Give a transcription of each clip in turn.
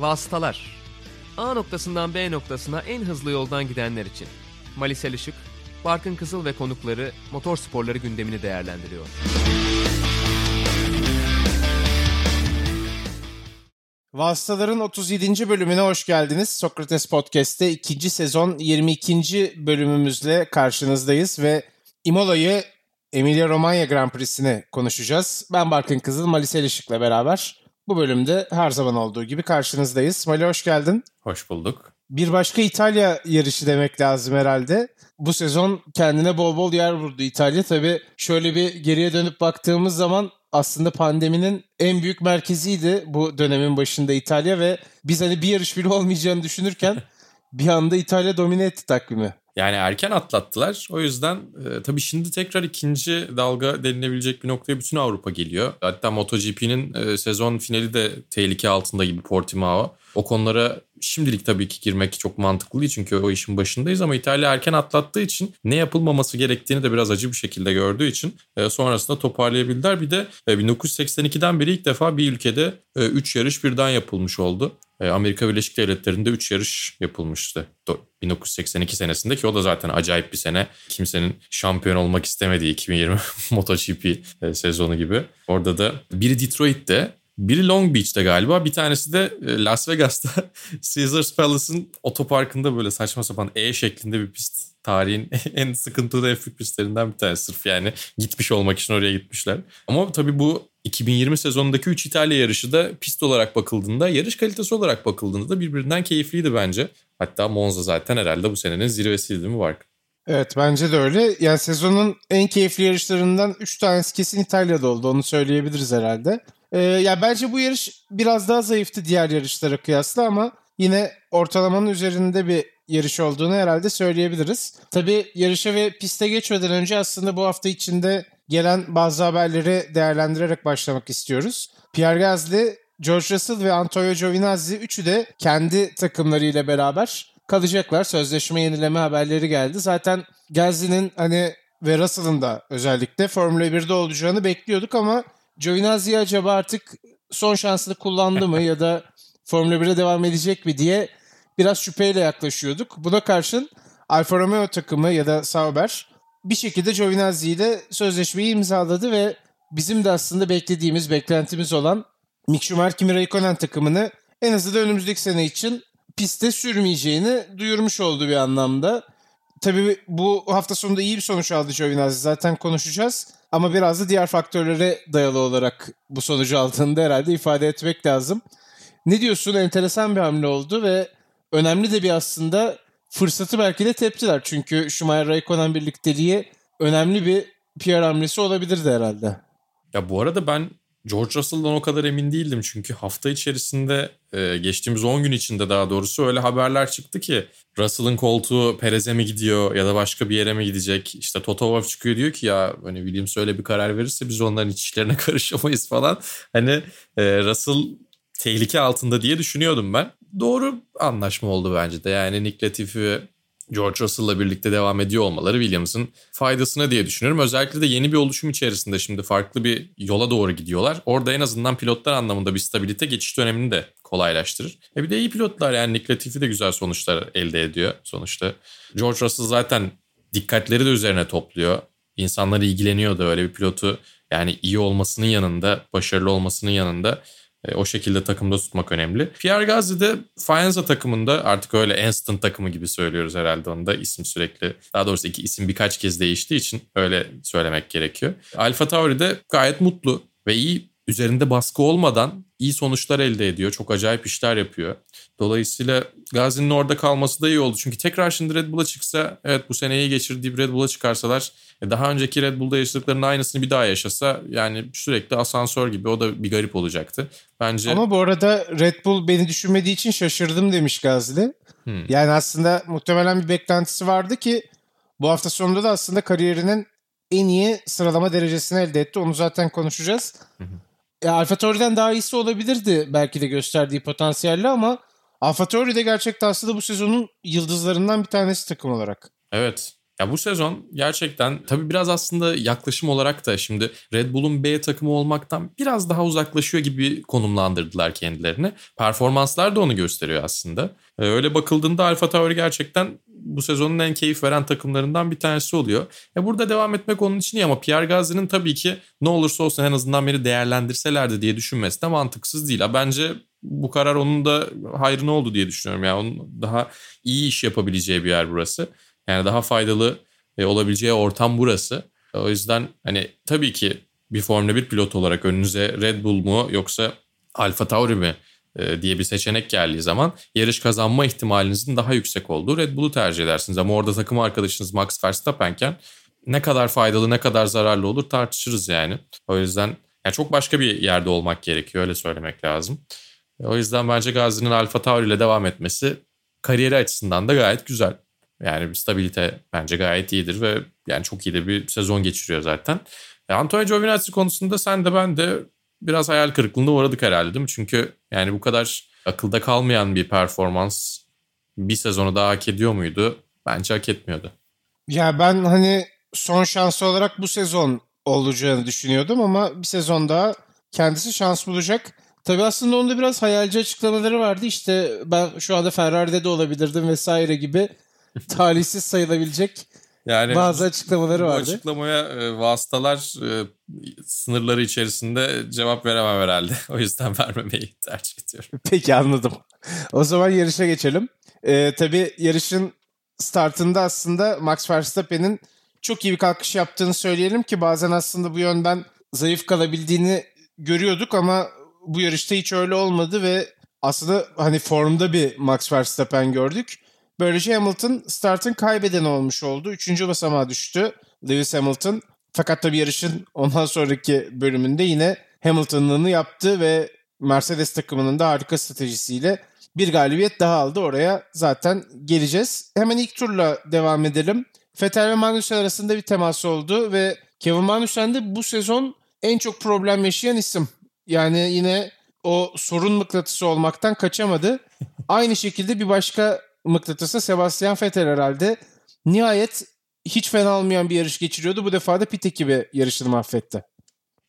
Vasıtalar A noktasından B noktasına en hızlı yoldan gidenler için. Malisel Işık, Barkın Kızıl ve konukları motor sporları gündemini değerlendiriyor. Vasıtaların 37. bölümüne hoş geldiniz. Sokrates Podcast'te ikinci sezon 22. bölümümüzle karşınızdayız ve Imola'yı Emilia Romagna Grand Prix'sini konuşacağız. Ben Barkın Kızıl, Malisel Işık'la beraber bu bölümde her zaman olduğu gibi karşınızdayız. Mali hoş geldin. Hoş bulduk. Bir başka İtalya yarışı demek lazım herhalde. Bu sezon kendine bol bol yer vurdu İtalya. Tabii şöyle bir geriye dönüp baktığımız zaman aslında pandeminin en büyük merkeziydi bu dönemin başında İtalya ve biz hani bir yarış bile olmayacağını düşünürken bir anda İtalya domine etti takvimi. Yani erken atlattılar. O yüzden e, tabii şimdi tekrar ikinci dalga denilebilecek bir noktaya bütün Avrupa geliyor. Hatta MotoGP'nin e, sezon finali de tehlike altında gibi Portimao. O konulara şimdilik tabii ki girmek çok mantıklı değil çünkü o işin başındayız ama İtalya erken atlattığı için ne yapılmaması gerektiğini de biraz acı bir şekilde gördüğü için e, sonrasında toparlayabildiler. Bir de e, 1982'den beri ilk defa bir ülkede 3 e, yarış birden yapılmış oldu. E, Amerika Birleşik Devletleri'nde 3 yarış yapılmıştı. 1982 senesinde ki o da zaten acayip bir sene. Kimsenin şampiyon olmak istemediği 2020 MotoGP e, sezonu gibi. Orada da biri Detroit'te biri Long Beach'te galiba. Bir tanesi de e, Las Vegas'ta Caesars Palace'ın otoparkında böyle saçma sapan E şeklinde bir pist. Tarihin en sıkıntılı en büyük pistlerinden bir tanesi. Sırf yani gitmiş olmak için oraya gitmişler. Ama tabii bu 2020 sezonundaki 3 İtalya yarışı da pist olarak bakıldığında, yarış kalitesi olarak bakıldığında da birbirinden keyifliydi bence. Hatta Monza zaten herhalde bu senenin zirvesiydi mi var? Evet bence de öyle. Yani sezonun en keyifli yarışlarından 3 tanesi kesin İtalya'da oldu. Onu söyleyebiliriz herhalde. Ee, ya bence bu yarış biraz daha zayıftı diğer yarışlara kıyasla ama yine ortalamanın üzerinde bir yarış olduğunu herhalde söyleyebiliriz. Tabii yarışa ve piste geçmeden önce aslında bu hafta içinde gelen bazı haberleri değerlendirerek başlamak istiyoruz. Pierre Gasly, George Russell ve Antonio Giovinazzi üçü de kendi takımlarıyla beraber kalacaklar. Sözleşme yenileme haberleri geldi. Zaten Gasly'nin hani ve Russell'ın da özellikle Formula 1'de olacağını bekliyorduk ama Giovinazzi acaba artık son şansını kullandı mı ya da Formula 1'e devam edecek mi diye biraz şüpheyle yaklaşıyorduk. Buna karşın Alfa Romeo takımı ya da Sauber bir şekilde Giovinazzi ile sözleşmeyi imzaladı ve bizim de aslında beklediğimiz, beklentimiz olan Mick Schumacher, Kimi Raikkonen takımını en azından önümüzdeki sene için piste sürmeyeceğini duyurmuş oldu bir anlamda. Tabii bu hafta sonunda iyi bir sonuç aldı Giovinazzi. Zaten konuşacağız. Ama biraz da diğer faktörlere dayalı olarak bu sonucu aldığını herhalde ifade etmek lazım. Ne diyorsun? Enteresan bir hamle oldu ve önemli de bir aslında fırsatı belki de teptiler. Çünkü Schumacher Raikkonen birlikteliği önemli bir PR hamlesi olabilirdi herhalde. Ya bu arada ben George Russell'dan o kadar emin değildim çünkü hafta içerisinde e, geçtiğimiz 10 gün içinde daha doğrusu öyle haberler çıktı ki Russell'ın koltuğu Perez'e mi gidiyor ya da başka bir yere mi gidecek? İşte Toto Wolff çıkıyor diyor ki ya hani Williams öyle bir karar verirse biz onların iç işlerine karışamayız falan. Hani e, Russell tehlike altında diye düşünüyordum ben. Doğru anlaşma oldu bence de. Yani Nick Latifi George Russell'la birlikte devam ediyor olmaları Williams'ın faydasına diye düşünüyorum. Özellikle de yeni bir oluşum içerisinde şimdi farklı bir yola doğru gidiyorlar. Orada en azından pilotlar anlamında bir stabilite geçiş dönemini de kolaylaştırır. E bir de iyi pilotlar yani Nick Latifi de güzel sonuçlar elde ediyor sonuçta. George Russell zaten dikkatleri de üzerine topluyor. İnsanlar ilgileniyor da öyle bir pilotu yani iyi olmasının yanında, başarılı olmasının yanında e, o şekilde takımda tutmak önemli. Pierre Gasly de Faenza takımında artık öyle Instant takımı gibi söylüyoruz herhalde onda isim sürekli. Daha doğrusu iki isim birkaç kez değiştiği için öyle söylemek gerekiyor. Alfa Tauri de gayet mutlu ve iyi üzerinde baskı olmadan iyi sonuçlar elde ediyor. Çok acayip işler yapıyor. Dolayısıyla Gazi'nin orada kalması da iyi oldu. Çünkü tekrar şimdi Red Bull'a çıksa evet bu seneyi geçirdiği Red Bull'a çıkarsalar e, daha önceki Red Bull'da yaşadıklarının aynısını bir daha yaşasa yani sürekli asansör gibi o da bir garip olacaktı. Bence Ama bu arada Red Bull beni düşünmediği için şaşırdım demiş Gazli. Hmm. Yani aslında muhtemelen bir beklentisi vardı ki bu hafta sonunda da aslında kariyerinin en iyi sıralama derecesini elde etti. Onu zaten konuşacağız. Hı Ya Alfa Tauri'den daha iyisi olabilirdi belki de gösterdiği potansiyelle ama Alfa Tauri de gerçekten aslında bu sezonun yıldızlarından bir tanesi takım olarak. Evet. Ya bu sezon gerçekten tabii biraz aslında yaklaşım olarak da şimdi Red Bull'un B takımı olmaktan biraz daha uzaklaşıyor gibi konumlandırdılar kendilerini. Performanslar da onu gösteriyor aslında. Ee, öyle bakıldığında Alfa Tauri gerçekten bu sezonun en keyif veren takımlarından bir tanesi oluyor. Ya burada devam etmek onun için iyi ama Pierre Gasly'nin tabii ki ne olursa olsun en azından beni değerlendirselerdi diye düşünmesi de mantıksız değil. Bence bu karar onun da hayrına oldu diye düşünüyorum. Yani onun daha iyi iş yapabileceği bir yer burası. Yani daha faydalı e, olabileceği ortam burası. O yüzden hani tabii ki bir Formula 1 pilot olarak önünüze Red Bull mu yoksa Alfa Tauri mi e, diye bir seçenek geldiği zaman yarış kazanma ihtimalinizin daha yüksek olduğu Red Bull'u tercih edersiniz. Ama orada takım arkadaşınız Max Verstappen'ken ne kadar faydalı ne kadar zararlı olur tartışırız yani. O yüzden yani çok başka bir yerde olmak gerekiyor öyle söylemek lazım. O yüzden bence Gazi'nin Alfa Tauri ile devam etmesi kariyeri açısından da gayet güzel. Yani bir stabilite bence gayet iyidir ve yani çok iyi de bir sezon geçiriyor zaten. E, Antonio Giovinazzi konusunda sen de ben de biraz hayal kırıklığına uğradık herhalde değil mi? Çünkü yani bu kadar akılda kalmayan bir performans bir sezonu daha hak ediyor muydu? Bence hak etmiyordu. Ya ben hani son şansı olarak bu sezon olacağını düşünüyordum ama bir sezon daha kendisi şans bulacak. Tabii aslında onda biraz hayalci açıklamaları vardı. İşte ben şu anda Ferrari'de de olabilirdim vesaire gibi talihsiz sayılabilecek yani bazı açıklamaları vardı. Bu açıklamaya e, vasıtalar e, sınırları içerisinde cevap veremem herhalde. O yüzden vermemeyi tercih ediyorum. Peki anladım. O zaman yarışa geçelim. E, tabii yarışın startında aslında Max Verstappen'in çok iyi bir kalkış yaptığını söyleyelim ki bazen aslında bu yönden zayıf kalabildiğini görüyorduk ama bu yarışta hiç öyle olmadı ve aslında hani formda bir Max Verstappen gördük. Böylece Hamilton startın kaybeden olmuş oldu. Üçüncü basamağa düştü Lewis Hamilton. Fakat tabii yarışın ondan sonraki bölümünde yine Hamilton'lığını yaptı ve Mercedes takımının da harika stratejisiyle bir galibiyet daha aldı. Oraya zaten geleceğiz. Hemen ilk turla devam edelim. Vettel ve Magnussen arasında bir temas oldu ve Kevin Magnussen de bu sezon en çok problem yaşayan isim. Yani yine o sorun mıknatısı olmaktan kaçamadı. Aynı şekilde bir başka mıknatısı Sebastian Vettel herhalde. Nihayet hiç fena olmayan bir yarış geçiriyordu. Bu defa da pit ekibi yarışını mahvetti.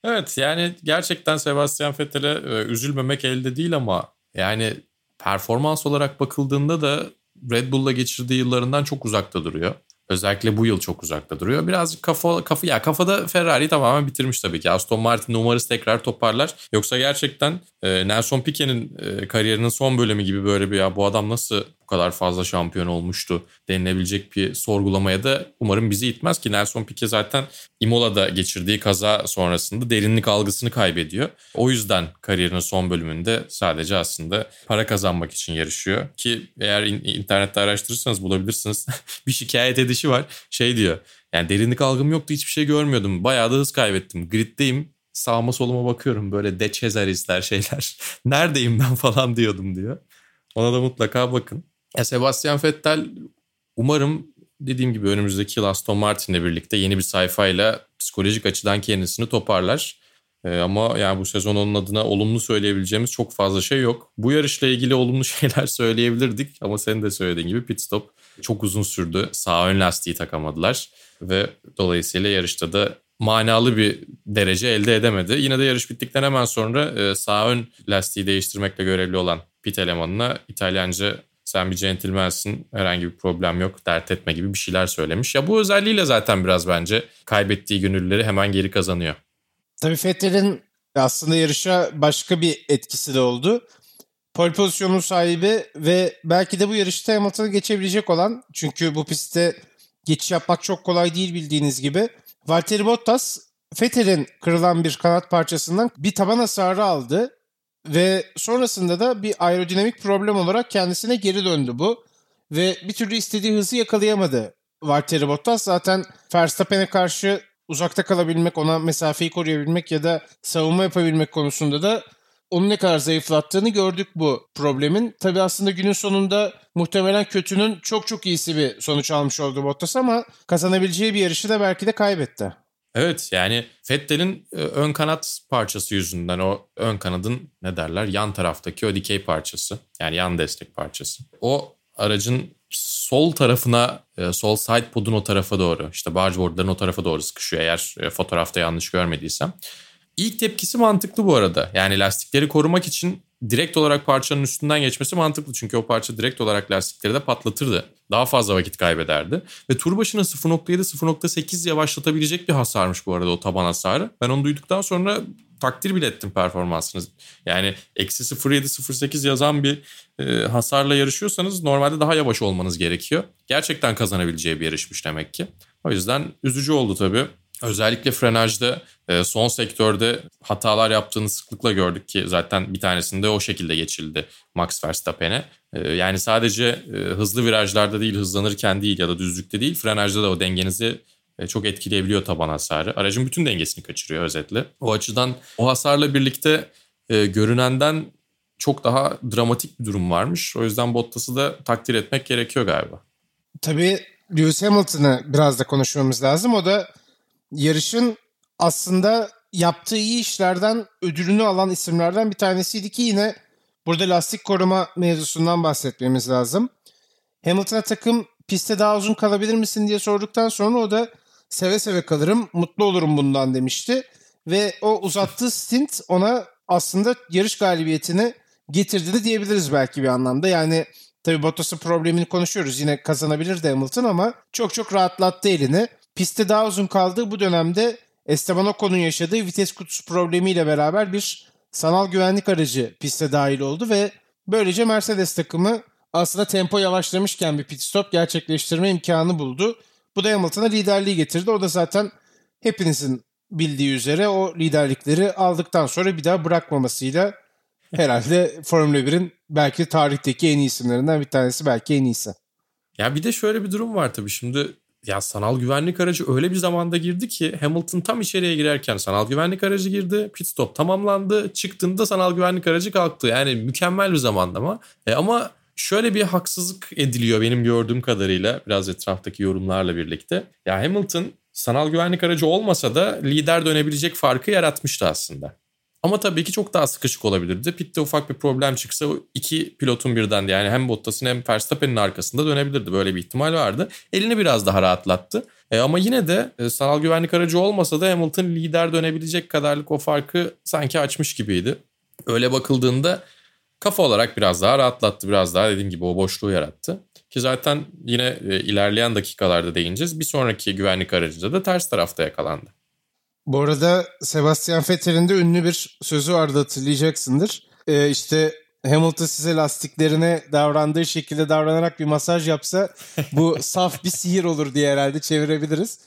Evet yani gerçekten Sebastian Vettel'e e, üzülmemek elde değil ama yani performans olarak bakıldığında da Red Bull'la geçirdiği yıllarından çok uzakta duruyor. Özellikle bu yıl çok uzakta duruyor. Birazcık kafa, kafa ya kafada Ferrari tamamen bitirmiş tabii ki. Aston Martin umarız tekrar toparlar. Yoksa gerçekten e, Nelson Piquet'in e, kariyerinin son bölümü gibi böyle bir ya bu adam nasıl kadar fazla şampiyon olmuştu denilebilecek bir sorgulamaya da umarım bizi itmez ki Nelson Piquet zaten Imola'da geçirdiği kaza sonrasında derinlik algısını kaybediyor. O yüzden kariyerinin son bölümünde sadece aslında para kazanmak için yarışıyor ki eğer internette araştırırsanız bulabilirsiniz. bir şikayet edişi var. Şey diyor yani derinlik algım yoktu hiçbir şey görmüyordum. Bayağı da hız kaybettim. Griddeyim sağıma soluma bakıyorum böyle De Cesaris'ler şeyler. Neredeyim ben falan diyordum diyor. Ona da mutlaka bakın. Ya Sebastian Vettel umarım dediğim gibi önümüzdeki yıl Aston Martin'le birlikte yeni bir sayfayla psikolojik açıdan kendisini toparlar. Ee, ama yani bu sezon onun adına olumlu söyleyebileceğimiz çok fazla şey yok. Bu yarışla ilgili olumlu şeyler söyleyebilirdik ama senin de söylediğin gibi pit stop çok uzun sürdü. Sağ ön lastiği takamadılar ve dolayısıyla yarışta da manalı bir derece elde edemedi. Yine de yarış bittikten hemen sonra e, sağ ön lastiği değiştirmekle görevli olan pit elemanına İtalyanca sen bir centilmensin herhangi bir problem yok dert etme gibi bir şeyler söylemiş. Ya bu özelliğiyle zaten biraz bence kaybettiği gönüllüleri hemen geri kazanıyor. Tabii Fettel'in aslında yarışa başka bir etkisi de oldu. Pol pozisyonun sahibi ve belki de bu yarışta Hamilton'ı geçebilecek olan çünkü bu pistte geçiş yapmak çok kolay değil bildiğiniz gibi. Valtteri Bottas Fettel'in kırılan bir kanat parçasından bir taban hasarı aldı ve sonrasında da bir aerodinamik problem olarak kendisine geri döndü bu. Ve bir türlü istediği hızı yakalayamadı Valtteri Bottas. Zaten Verstappen'e karşı uzakta kalabilmek, ona mesafeyi koruyabilmek ya da savunma yapabilmek konusunda da onu ne kadar zayıflattığını gördük bu problemin. Tabi aslında günün sonunda muhtemelen kötünün çok çok iyisi bir sonuç almış oldu Bottas ama kazanabileceği bir yarışı da belki de kaybetti. Evet yani Fettel'in e, ön kanat parçası yüzünden o ön kanadın ne derler yan taraftaki o dikey parçası yani yan destek parçası. O aracın sol tarafına, e, sol side podun o tarafa doğru, işte bargeboardların o tarafa doğru sıkışıyor eğer e, fotoğrafta yanlış görmediysem. İlk tepkisi mantıklı bu arada. Yani lastikleri korumak için direkt olarak parçanın üstünden geçmesi mantıklı. Çünkü o parça direkt olarak lastikleri de patlatırdı. Daha fazla vakit kaybederdi. Ve tur başına 0.7-0.8 yavaşlatabilecek bir hasarmış bu arada o taban hasarı. Ben onu duyduktan sonra takdir bile ettim performansınız. Yani eksi 0.7-0.8 yazan bir e, hasarla yarışıyorsanız normalde daha yavaş olmanız gerekiyor. Gerçekten kazanabileceği bir yarışmış demek ki. O yüzden üzücü oldu tabii. Özellikle frenajda e, son sektörde hatalar yaptığını sıklıkla gördük ki zaten bir tanesinde o şekilde geçildi Max Verstappen'e. E, yani sadece e, hızlı virajlarda değil, hızlanırken değil ya da düzlükte değil, frenajda da o dengenizi çok etkileyebiliyor taban hasarı. Aracın bütün dengesini kaçırıyor özetle. O açıdan o hasarla birlikte görünenden çok daha dramatik bir durum varmış. O yüzden Bottas'ı da takdir etmek gerekiyor galiba. Tabii Lewis Hamilton'ı biraz da konuşmamız lazım. O da yarışın aslında yaptığı iyi işlerden ödülünü alan isimlerden bir tanesiydi ki yine burada lastik koruma mevzusundan bahsetmemiz lazım. Hamilton'a takım pistte daha uzun kalabilir misin diye sorduktan sonra o da seve seve kalırım, mutlu olurum bundan demişti. Ve o uzattığı stint ona aslında yarış galibiyetini getirdi de diyebiliriz belki bir anlamda. Yani tabii Bottas'ın problemini konuşuyoruz. Yine kazanabilirdi Hamilton ama çok çok rahatlattı elini. Pistte daha uzun kaldığı bu dönemde Esteban Ocon'un yaşadığı vites kutusu problemiyle beraber bir sanal güvenlik aracı piste dahil oldu ve böylece Mercedes takımı aslında tempo yavaşlamışken bir pit stop gerçekleştirme imkanı buldu. Bu da Hamilton'a liderliği getirdi. O da zaten hepinizin bildiği üzere o liderlikleri aldıktan sonra bir daha bırakmamasıyla herhalde Formula 1'in belki tarihteki en iyi isimlerinden bir tanesi belki en iyisi. Ya bir de şöyle bir durum var tabii şimdi ya sanal güvenlik aracı öyle bir zamanda girdi ki Hamilton tam içeriye girerken sanal güvenlik aracı girdi. Pit stop tamamlandı. Çıktığında sanal güvenlik aracı kalktı. Yani mükemmel bir zamanlama. E ama şöyle bir haksızlık ediliyor benim gördüğüm kadarıyla biraz etraftaki yorumlarla birlikte. Ya Hamilton sanal güvenlik aracı olmasa da lider dönebilecek farkı yaratmıştı aslında. Ama tabii ki çok daha sıkışık olabilirdi. Pitte ufak bir problem çıksa iki pilotun birden yani hem Bottas'ın hem Verstappen'in arkasında dönebilirdi. Böyle bir ihtimal vardı. Elini biraz daha rahatlattı. E ama yine de e, sanal güvenlik aracı olmasa da Hamilton lider dönebilecek kadarlık o farkı sanki açmış gibiydi. Öyle bakıldığında kafa olarak biraz daha rahatlattı. Biraz daha dediğim gibi o boşluğu yarattı. Ki zaten yine e, ilerleyen dakikalarda değineceğiz. Bir sonraki güvenlik aracında da ters tarafta yakalandı. Bu arada Sebastian Vettel'in de ünlü bir sözü vardı hatırlayacaksındır. Ee, işte Hamilton size lastiklerine davrandığı şekilde davranarak bir masaj yapsa bu saf bir sihir olur diye herhalde çevirebiliriz.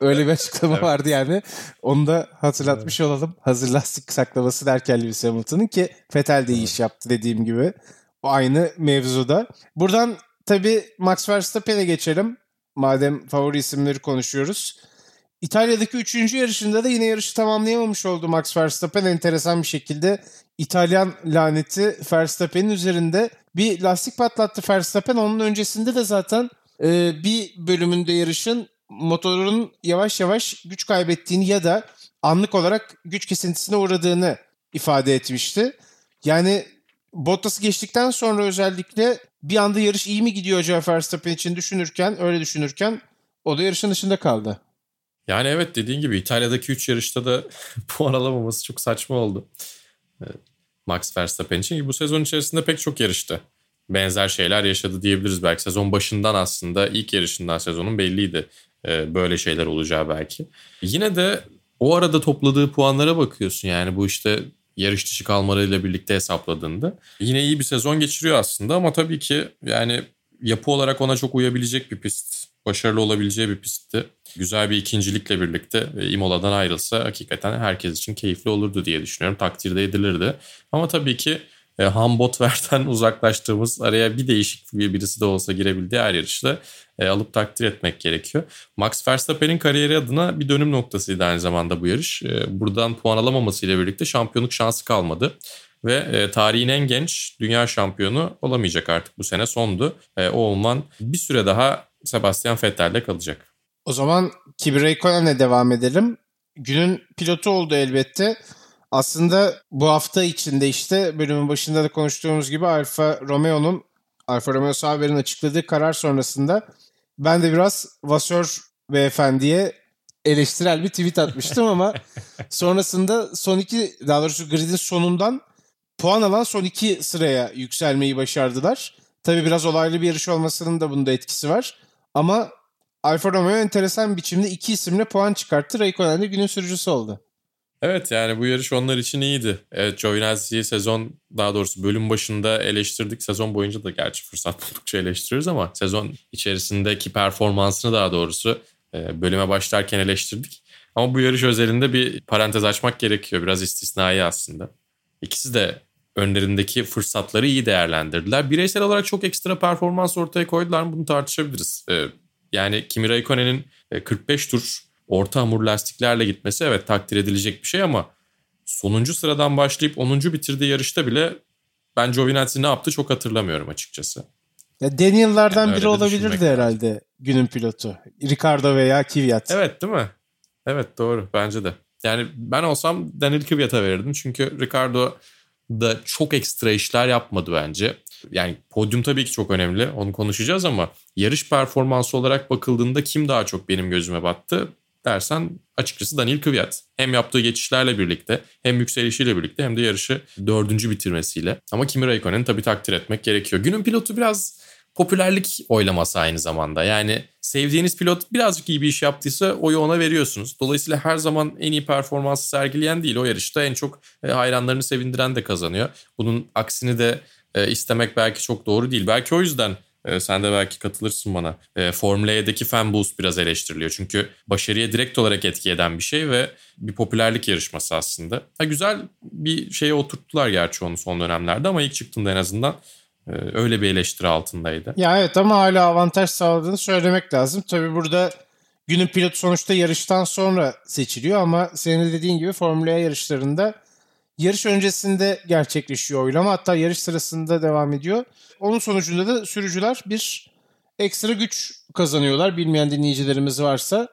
Öyle bir açıklama evet. vardı yani. Onu da hatırlatmış evet. olalım. Hazır lastik saklaması derken Lewis Hamilton'ın ki Vettel de iyi iş yaptı dediğim gibi. O aynı mevzuda. Buradan tabii Max Verstappen'e geçelim. Madem favori isimleri konuşuyoruz. İtalya'daki üçüncü yarışında da yine yarışı tamamlayamamış oldu Max Verstappen enteresan bir şekilde. İtalyan laneti Verstappen'in üzerinde bir lastik patlattı Verstappen. Onun öncesinde de zaten e, bir bölümünde yarışın motorun yavaş yavaş güç kaybettiğini ya da anlık olarak güç kesintisine uğradığını ifade etmişti. Yani Bottas'ı geçtikten sonra özellikle bir anda yarış iyi mi gidiyor acaba Verstappen için düşünürken, öyle düşünürken o da yarışın dışında kaldı. Yani evet dediğin gibi İtalya'daki 3 yarışta da puan alamaması çok saçma oldu. Max Verstappen için. Bu sezon içerisinde pek çok yarıştı. Benzer şeyler yaşadı diyebiliriz belki. Sezon başından aslında ilk yarışından sezonun belliydi. E, böyle şeyler olacağı belki. Yine de o arada topladığı puanlara bakıyorsun yani bu işte yarış dışı kalmalarıyla birlikte hesapladığında. Yine iyi bir sezon geçiriyor aslında ama tabii ki yani yapı olarak ona çok uyabilecek bir pist. Başarılı olabileceği bir pistti güzel bir ikincilikle birlikte e, Imola'dan ayrılsa hakikaten herkes için keyifli olurdu diye düşünüyorum. Takdirde edilirdi. Ama tabii ki e, Hambotver'den uzaklaştığımız araya bir değişik bir birisi de olsa girebildiği her yarışta e, alıp takdir etmek gerekiyor. Max Verstappen'in kariyeri adına bir dönüm noktasıydı aynı zamanda bu yarış. E, buradan puan alamamasıyla birlikte şampiyonluk şansı kalmadı. Ve e, tarihin en genç dünya şampiyonu olamayacak artık bu sene sondu. E, o olman bir süre daha Sebastian Vettel'de kalacak. O zaman Kimi Räikkönen'le devam edelim. Günün pilotu oldu elbette. Aslında bu hafta içinde işte bölümün başında da konuştuğumuz gibi Alfa Romeo'nun Alfa Romeo Sauber'in açıkladığı karar sonrasında ben de biraz Vasör beyefendiye eleştirel bir tweet atmıştım ama sonrasında son iki daha doğrusu gridin sonundan puan alan son iki sıraya yükselmeyi başardılar. Tabi biraz olaylı bir yarış olmasının da bunda etkisi var. Ama Alfa Romeo enteresan biçimde iki isimle puan çıkarttı. Raikkonen de günün sürücüsü oldu. Evet yani bu yarış onlar için iyiydi. Evet Giovinazzi'yi sezon daha doğrusu bölüm başında eleştirdik. Sezon boyunca da gerçi fırsat buldukça eleştiriyoruz ama sezon içerisindeki performansını daha doğrusu e, bölüme başlarken eleştirdik. Ama bu yarış özelinde bir parantez açmak gerekiyor. Biraz istisnai aslında. İkisi de önlerindeki fırsatları iyi değerlendirdiler. Bireysel olarak çok ekstra performans ortaya koydular mı bunu tartışabiliriz. E, yani Kimi Raikkonen'in 45 e, tur orta hamur lastiklerle gitmesi evet takdir edilecek bir şey ama sonuncu sıradan başlayıp 10. bitirdiği yarışta bile ben Giovinazzi ne yaptı çok hatırlamıyorum açıkçası. Ya Daniel'lardan yani biri olabilirdi herhalde lazım. günün pilotu. Ricardo veya Kvyat. Evet değil mi? Evet doğru bence de. Yani ben olsam Daniel Kvyat'a verirdim. Çünkü Ricardo da çok ekstra işler yapmadı bence. Yani podyum tabii ki çok önemli. Onu konuşacağız ama yarış performansı olarak bakıldığında kim daha çok benim gözüme battı? dersen açıkçası Daniel Kvyat. Hem yaptığı geçişlerle birlikte hem yükselişiyle birlikte hem de yarışı dördüncü bitirmesiyle. Ama Kimi Raikkonen'i tabii takdir etmek gerekiyor. Günün pilotu biraz popülerlik oylaması aynı zamanda. Yani sevdiğiniz pilot birazcık iyi bir iş yaptıysa oyu ona veriyorsunuz. Dolayısıyla her zaman en iyi performansı sergileyen değil o yarışta en çok e, hayranlarını sevindiren de kazanıyor. Bunun aksini de e, istemek belki çok doğru değil. Belki o yüzden e, sen de belki katılırsın bana. Formula E'deki fan boost biraz eleştiriliyor. Çünkü başarıya direkt olarak etki eden bir şey ve bir popülerlik yarışması aslında. Ha, güzel bir şeye oturttular gerçi onu son dönemlerde ama ilk çıktığında en azından öyle bir eleştiri altındaydı. Ya evet ama hala avantaj sağladığını söylemek lazım. Tabii burada günün pilot sonuçta yarıştan sonra seçiliyor ama senin de dediğin gibi Formula E yarışlarında yarış öncesinde gerçekleşiyor oylama. Hatta yarış sırasında devam ediyor. Onun sonucunda da sürücüler bir ekstra güç kazanıyorlar bilmeyen dinleyicilerimiz varsa.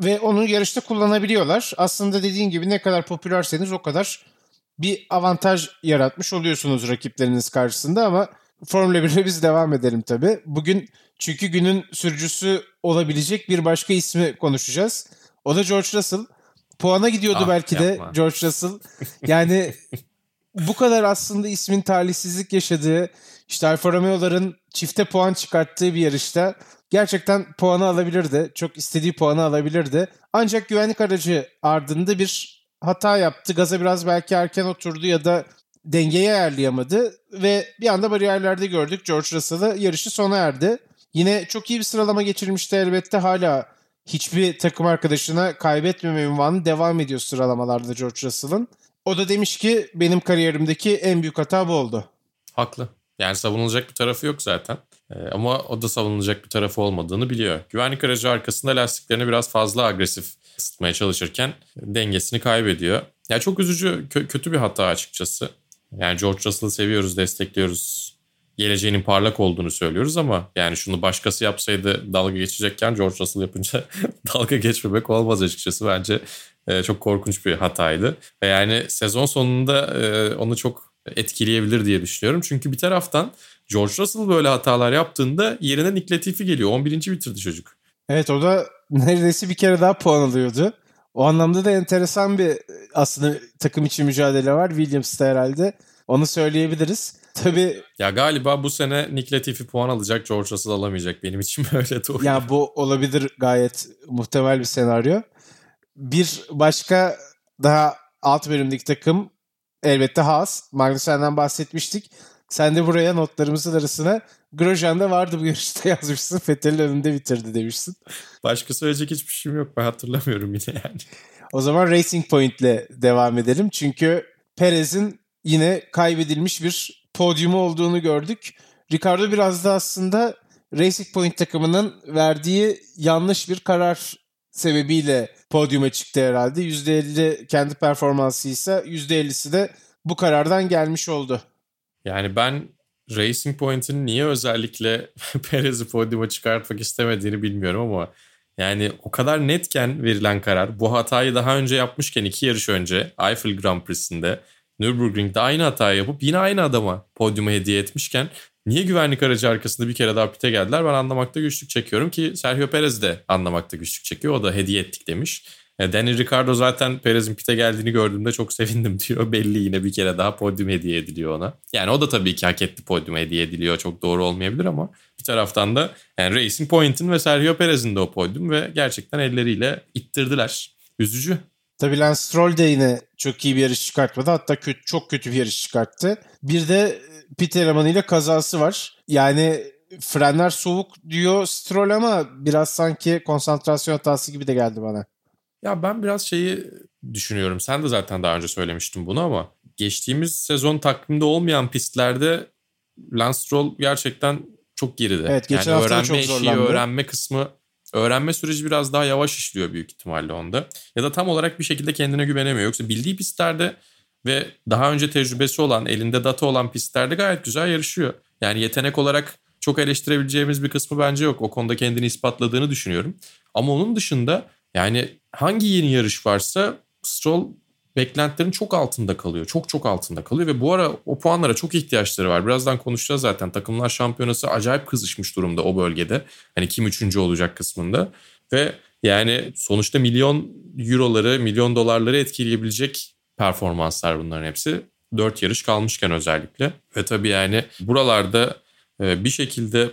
Ve onu yarışta kullanabiliyorlar. Aslında dediğin gibi ne kadar popülerseniz o kadar bir avantaj yaratmış oluyorsunuz rakipleriniz karşısında ama Formula 1'e biz devam edelim tabii. Bugün çünkü günün sürücüsü olabilecek bir başka ismi konuşacağız. O da George Russell. Puana gidiyordu ah, belki yapma. de George Russell. Yani bu kadar aslında ismin talihsizlik yaşadığı, işte Alfa Romeo'ların çifte puan çıkarttığı bir yarışta gerçekten puanı alabilirdi. Çok istediği puanı alabilirdi. Ancak güvenlik aracı ardında bir hata yaptı. Gaza biraz belki erken oturdu ya da dengeyi ayarlayamadı ve bir anda bariyerlerde gördük George Russell'ı yarışı sona erdi. Yine çok iyi bir sıralama geçirmişti elbette hala hiçbir takım arkadaşına kaybetmeme ünvanı devam ediyor sıralamalarda George Russell'ın. O da demiş ki benim kariyerimdeki en büyük hata bu oldu. Haklı. Yani savunulacak bir tarafı yok zaten. Ee, ama o da savunulacak bir tarafı olmadığını biliyor. Güvenlik aracı arkasında lastiklerini biraz fazla agresif ısıtmaya çalışırken dengesini kaybediyor. Ya çok üzücü, kö- kötü bir hata açıkçası. Yani George Russell'ı seviyoruz, destekliyoruz. Geleceğinin parlak olduğunu söylüyoruz ama yani şunu başkası yapsaydı dalga geçecekken George Russell yapınca dalga geçmemek olmaz açıkçası. Bence e, çok korkunç bir hataydı. Ve yani sezon sonunda e, onu çok etkileyebilir diye düşünüyorum. Çünkü bir taraftan George Russell böyle hatalar yaptığında yerine Nick Latifi geliyor. 11. bitirdi çocuk. Evet o da neredeyse bir kere daha puan alıyordu. O anlamda da enteresan bir aslında takım içi mücadele var. Williams'ta herhalde. Onu söyleyebiliriz. Tabii ya galiba bu sene Nick Latifi puan alacak, George Russell alamayacak. Benim için böyle doğru. Ya bu olabilir gayet muhtemel bir senaryo. Bir başka daha alt bölümdeki takım elbette Haas. Magnussen'den bahsetmiştik. Sen de buraya notlarımızın arasına Grosjean vardı bu yarışta yazmışsın. Fettel'in önünde bitirdi demişsin. Başka söyleyecek hiçbir şeyim yok. Ben hatırlamıyorum yine yani. O zaman Racing Point'le devam edelim. Çünkü Perez'in yine kaybedilmiş bir podyumu olduğunu gördük. Ricardo biraz da aslında Racing Point takımının verdiği yanlış bir karar sebebiyle podyuma çıktı herhalde. %50 kendi performansı ise %50'si de bu karardan gelmiş oldu. Yani ben Racing Point'in niye özellikle Perez'i podyuma çıkartmak istemediğini bilmiyorum ama yani o kadar netken verilen karar bu hatayı daha önce yapmışken iki yarış önce Eiffel Grand Prix'sinde Nürburgring'de aynı hatayı yapıp yine aynı adama podyuma hediye etmişken niye güvenlik aracı arkasında bir kere daha pite geldiler ben anlamakta güçlük çekiyorum ki Sergio Perez de anlamakta güçlük çekiyor. O da hediye ettik demiş. E, Daniel Ricciardo zaten Perez'in pite geldiğini gördüğümde çok sevindim diyor. Belli yine bir kere daha podyum hediye ediliyor ona. Yani o da tabii ki hak etti podyum hediye ediliyor. Çok doğru olmayabilir ama bir taraftan da yani Racing Point'in ve Sergio Perez'in de o podyum ve gerçekten elleriyle ittirdiler. Üzücü. Tabii Lance Stroll de yine çok iyi bir yarış çıkartmadı. Hatta kötü, çok kötü bir yarış çıkarttı. Bir de pit elemanıyla kazası var. Yani frenler soğuk diyor Stroll ama biraz sanki konsantrasyon hatası gibi de geldi bana. Ya ben biraz şeyi düşünüyorum. Sen de zaten daha önce söylemiştin bunu ama geçtiğimiz sezon takvimde olmayan pistlerde Lance Stroll gerçekten çok geride. Evet, geçen yani öğrenme çok işi, öğrenme kısmı öğrenme süreci biraz daha yavaş işliyor büyük ihtimalle onda. Ya da tam olarak bir şekilde kendine güvenemiyor. Yoksa bildiği pistlerde ve daha önce tecrübesi olan, elinde data olan pistlerde gayet güzel yarışıyor. Yani yetenek olarak çok eleştirebileceğimiz bir kısmı bence yok. O konuda kendini ispatladığını düşünüyorum. Ama onun dışında yani hangi yeni yarış varsa Stroll beklentilerin çok altında kalıyor. Çok çok altında kalıyor ve bu ara o puanlara çok ihtiyaçları var. Birazdan konuşacağız zaten. Takımlar şampiyonası acayip kızışmış durumda o bölgede. Hani kim üçüncü olacak kısmında. Ve yani sonuçta milyon euroları, milyon dolarları etkileyebilecek performanslar bunların hepsi. Dört yarış kalmışken özellikle. Ve tabii yani buralarda e, bir şekilde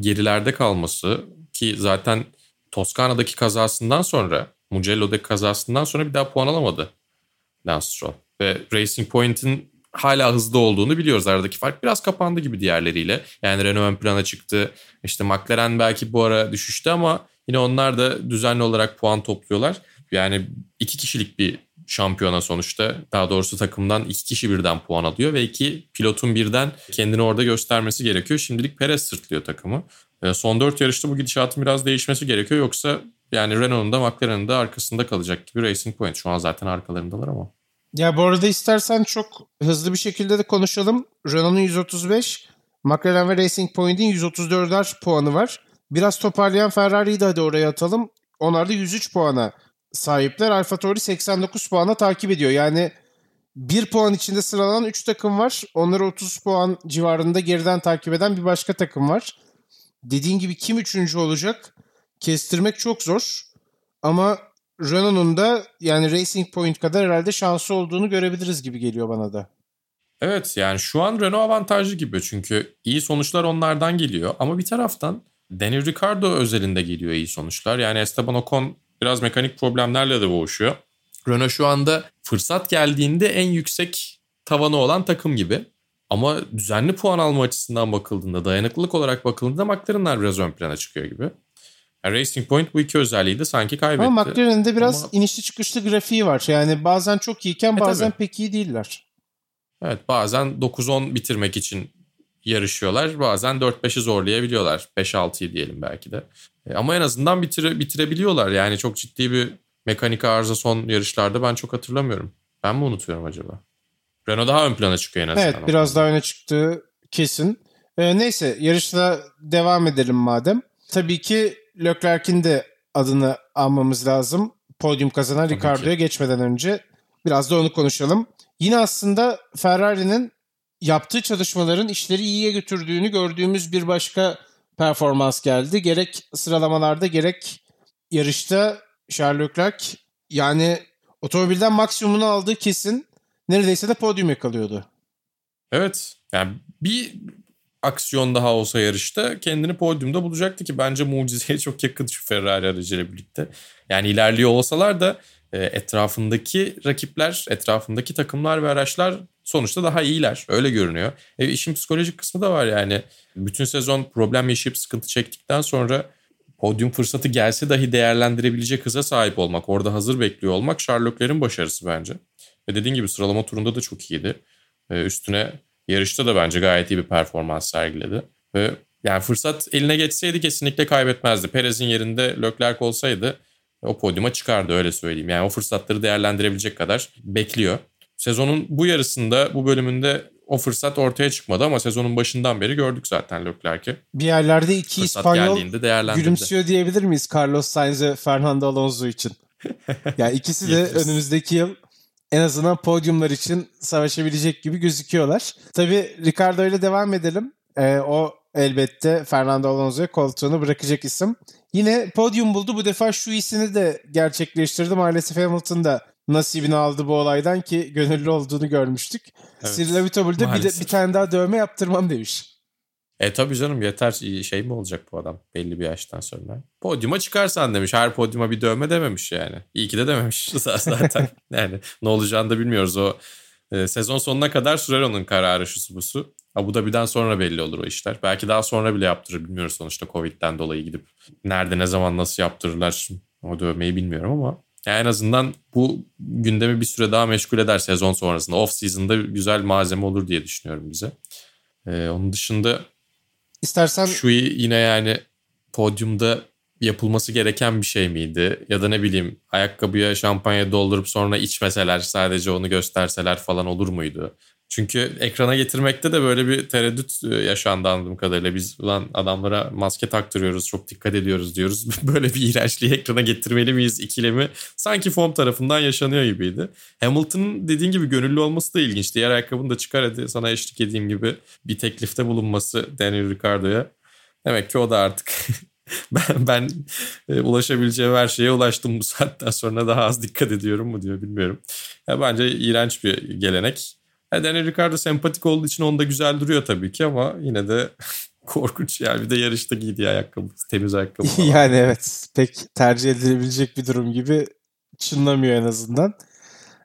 gerilerde kalması ki zaten Toskana'daki kazasından sonra, Mugello'daki kazasından sonra bir daha puan alamadı Lance Stroll. Ve Racing Point'in hala hızlı olduğunu biliyoruz. Aradaki fark biraz kapandı gibi diğerleriyle. Yani Renault ön plana çıktı. İşte McLaren belki bu ara düşüştü ama yine onlar da düzenli olarak puan topluyorlar. Yani iki kişilik bir şampiyona sonuçta. Daha doğrusu takımdan iki kişi birden puan alıyor ve iki pilotun birden kendini orada göstermesi gerekiyor. Şimdilik Perez sırtlıyor takımı. E, Son dört yarışta bu gidişatın biraz değişmesi gerekiyor. Yoksa yani Renault'un da McLaren'ın da arkasında kalacak gibi Racing Point. Şu an zaten arkalarındalar ama. Ya bu arada istersen çok hızlı bir şekilde de konuşalım. Renault'un 135, McLaren ve Racing Point'in 134'er puanı var. Biraz toparlayan Ferrari'yi de hadi oraya atalım. Onlar da 103 puana sahipler. Alfa Tauri 89 puana takip ediyor. Yani bir puan içinde sıralanan 3 takım var. Onları 30 puan civarında geriden takip eden bir başka takım var. Dediğin gibi kim üçüncü olacak? Kestirmek çok zor. Ama Renault'un da yani Racing Point kadar herhalde şansı olduğunu görebiliriz gibi geliyor bana da. Evet yani şu an Renault avantajlı gibi çünkü iyi sonuçlar onlardan geliyor. Ama bir taraftan Daniel Ricciardo özelinde geliyor iyi sonuçlar. Yani Esteban Ocon biraz mekanik problemlerle de boğuşuyor. Renault şu anda fırsat geldiğinde en yüksek tavanı olan takım gibi. Ama düzenli puan alma açısından bakıldığında, dayanıklılık olarak bakıldığında McLaren'lar biraz ön plana çıkıyor gibi. Yani Racing Point bu iki özelliği de sanki kaybetti. Ama McLaren'in de biraz Ama- inişli çıkışlı grafiği var. Yani bazen çok iyiyken E, bazen tabii. pek iyi değiller. Evet bazen 9-10 bitirmek için yarışıyorlar. Bazen 4-5'i zorlayabiliyorlar. 5-6'yı diyelim belki de. E, Ama en azından bitire, bitirebiliyorlar. Yani çok ciddi bir mekanik arıza son yarışlarda ben çok hatırlamıyorum. Ben mi unutuyorum acaba? Renault daha ön plana çıkıyor en azından. Evet biraz daha öne çıktığı kesin. Ee, neyse yarışla devam edelim madem. Tabii ki Leclerc'in de adını almamız lazım. Podyum kazanan Ricardo'ya geçmeden önce biraz da onu konuşalım. Yine aslında Ferrari'nin yaptığı çalışmaların işleri iyiye götürdüğünü gördüğümüz bir başka performans geldi. Gerek sıralamalarda gerek yarışta Charles Leclerc yani otomobilden maksimumunu aldığı kesin neredeyse de podyum yakalıyordu. Evet. Yani bir aksiyon daha olsa yarışta kendini podyumda bulacaktı ki bence mucizeye çok yakın şu Ferrari aracıyla birlikte. Yani ilerliyor olsalar da e, etrafındaki rakipler, etrafındaki takımlar ve araçlar sonuçta daha iyiler. Öyle görünüyor. E, işin psikolojik kısmı da var yani. Bütün sezon problem yaşayıp sıkıntı çektikten sonra podyum fırsatı gelse dahi değerlendirebilecek hıza sahip olmak, orada hazır bekliyor olmak Charles Leclerc'in başarısı bence. Ve dediğin gibi sıralama turunda da çok iyiydi. Üstüne yarışta da bence gayet iyi bir performans sergiledi. Ve yani fırsat eline geçseydi kesinlikle kaybetmezdi. Perez'in yerinde Leclerc olsaydı o podyuma çıkardı öyle söyleyeyim. Yani o fırsatları değerlendirebilecek kadar bekliyor. Sezonun bu yarısında, bu bölümünde o fırsat ortaya çıkmadı ama sezonun başından beri gördük zaten Leclerc'i. Bir yerlerde iki Fırsat İspanyol gülümsüyor diyebilir miyiz Carlos Sainz ve Fernando Alonso için? yani ikisi de önümüzdeki yıl en azından podyumlar için savaşabilecek gibi gözüküyorlar. Tabii Ricardo ile devam edelim. e, o elbette Fernando Alonso'ya koltuğunu bırakacak isim. Yine podyum buldu. Bu defa şu isini de gerçekleştirdi. Maalesef Hamilton da nasibini aldı bu olaydan ki gönüllü olduğunu görmüştük. Evet, Cyril Abiteboul'da bir, de, bir tane daha dövme yaptırmam demiş. E tabii canım yeter şey mi olacak bu adam belli bir yaştan sonra. Podyuma çıkarsan demiş. Her podyuma bir dövme dememiş yani. İyi ki de dememiş zaten. yani ne olacağını da bilmiyoruz. O e, sezon sonuna kadar sürer onun kararı şu busu. Abu Dhabi'den sonra belli olur o işler. Belki daha sonra bile yaptırır bilmiyoruz sonuçta Covid'den dolayı gidip nerede ne zaman nasıl yaptırırlar o dövmeyi bilmiyorum ama yani en azından bu gündemi bir süre daha meşgul eder sezon sonrasında. Off season'da güzel malzeme olur diye düşünüyorum bize. Ee, onun dışında İstersen şu yine yani podyumda yapılması gereken bir şey miydi? Ya da ne bileyim ayakkabıya şampanya doldurup sonra içmeseler sadece onu gösterseler falan olur muydu? Çünkü ekrana getirmekte de böyle bir tereddüt e, yaşandı anladığım kadarıyla. Biz ulan adamlara maske taktırıyoruz, çok dikkat ediyoruz diyoruz. böyle bir iğrençliği ekrana getirmeli miyiz ikilemi sanki form tarafından yaşanıyor gibiydi. Hamilton'ın dediğin gibi gönüllü olması da ilginç. Diğer ayakkabını da çıkar hadi sana eşlik edeyim gibi bir teklifte bulunması Daniel Ricciardo'ya. Demek ki o da artık ben, ben e, ulaşabileceğim her şeye ulaştım bu saatten sonra daha az dikkat ediyorum mu diyor bilmiyorum. Ya bence iğrenç bir gelenek. Yani Daniel Ricciardo sempatik olduğu için onda güzel duruyor tabii ki ama yine de korkunç yani. Bir de yarışta giydiği ayakkabı, temiz ayakkabı falan. yani evet pek tercih edilebilecek bir durum gibi çınlamıyor en azından.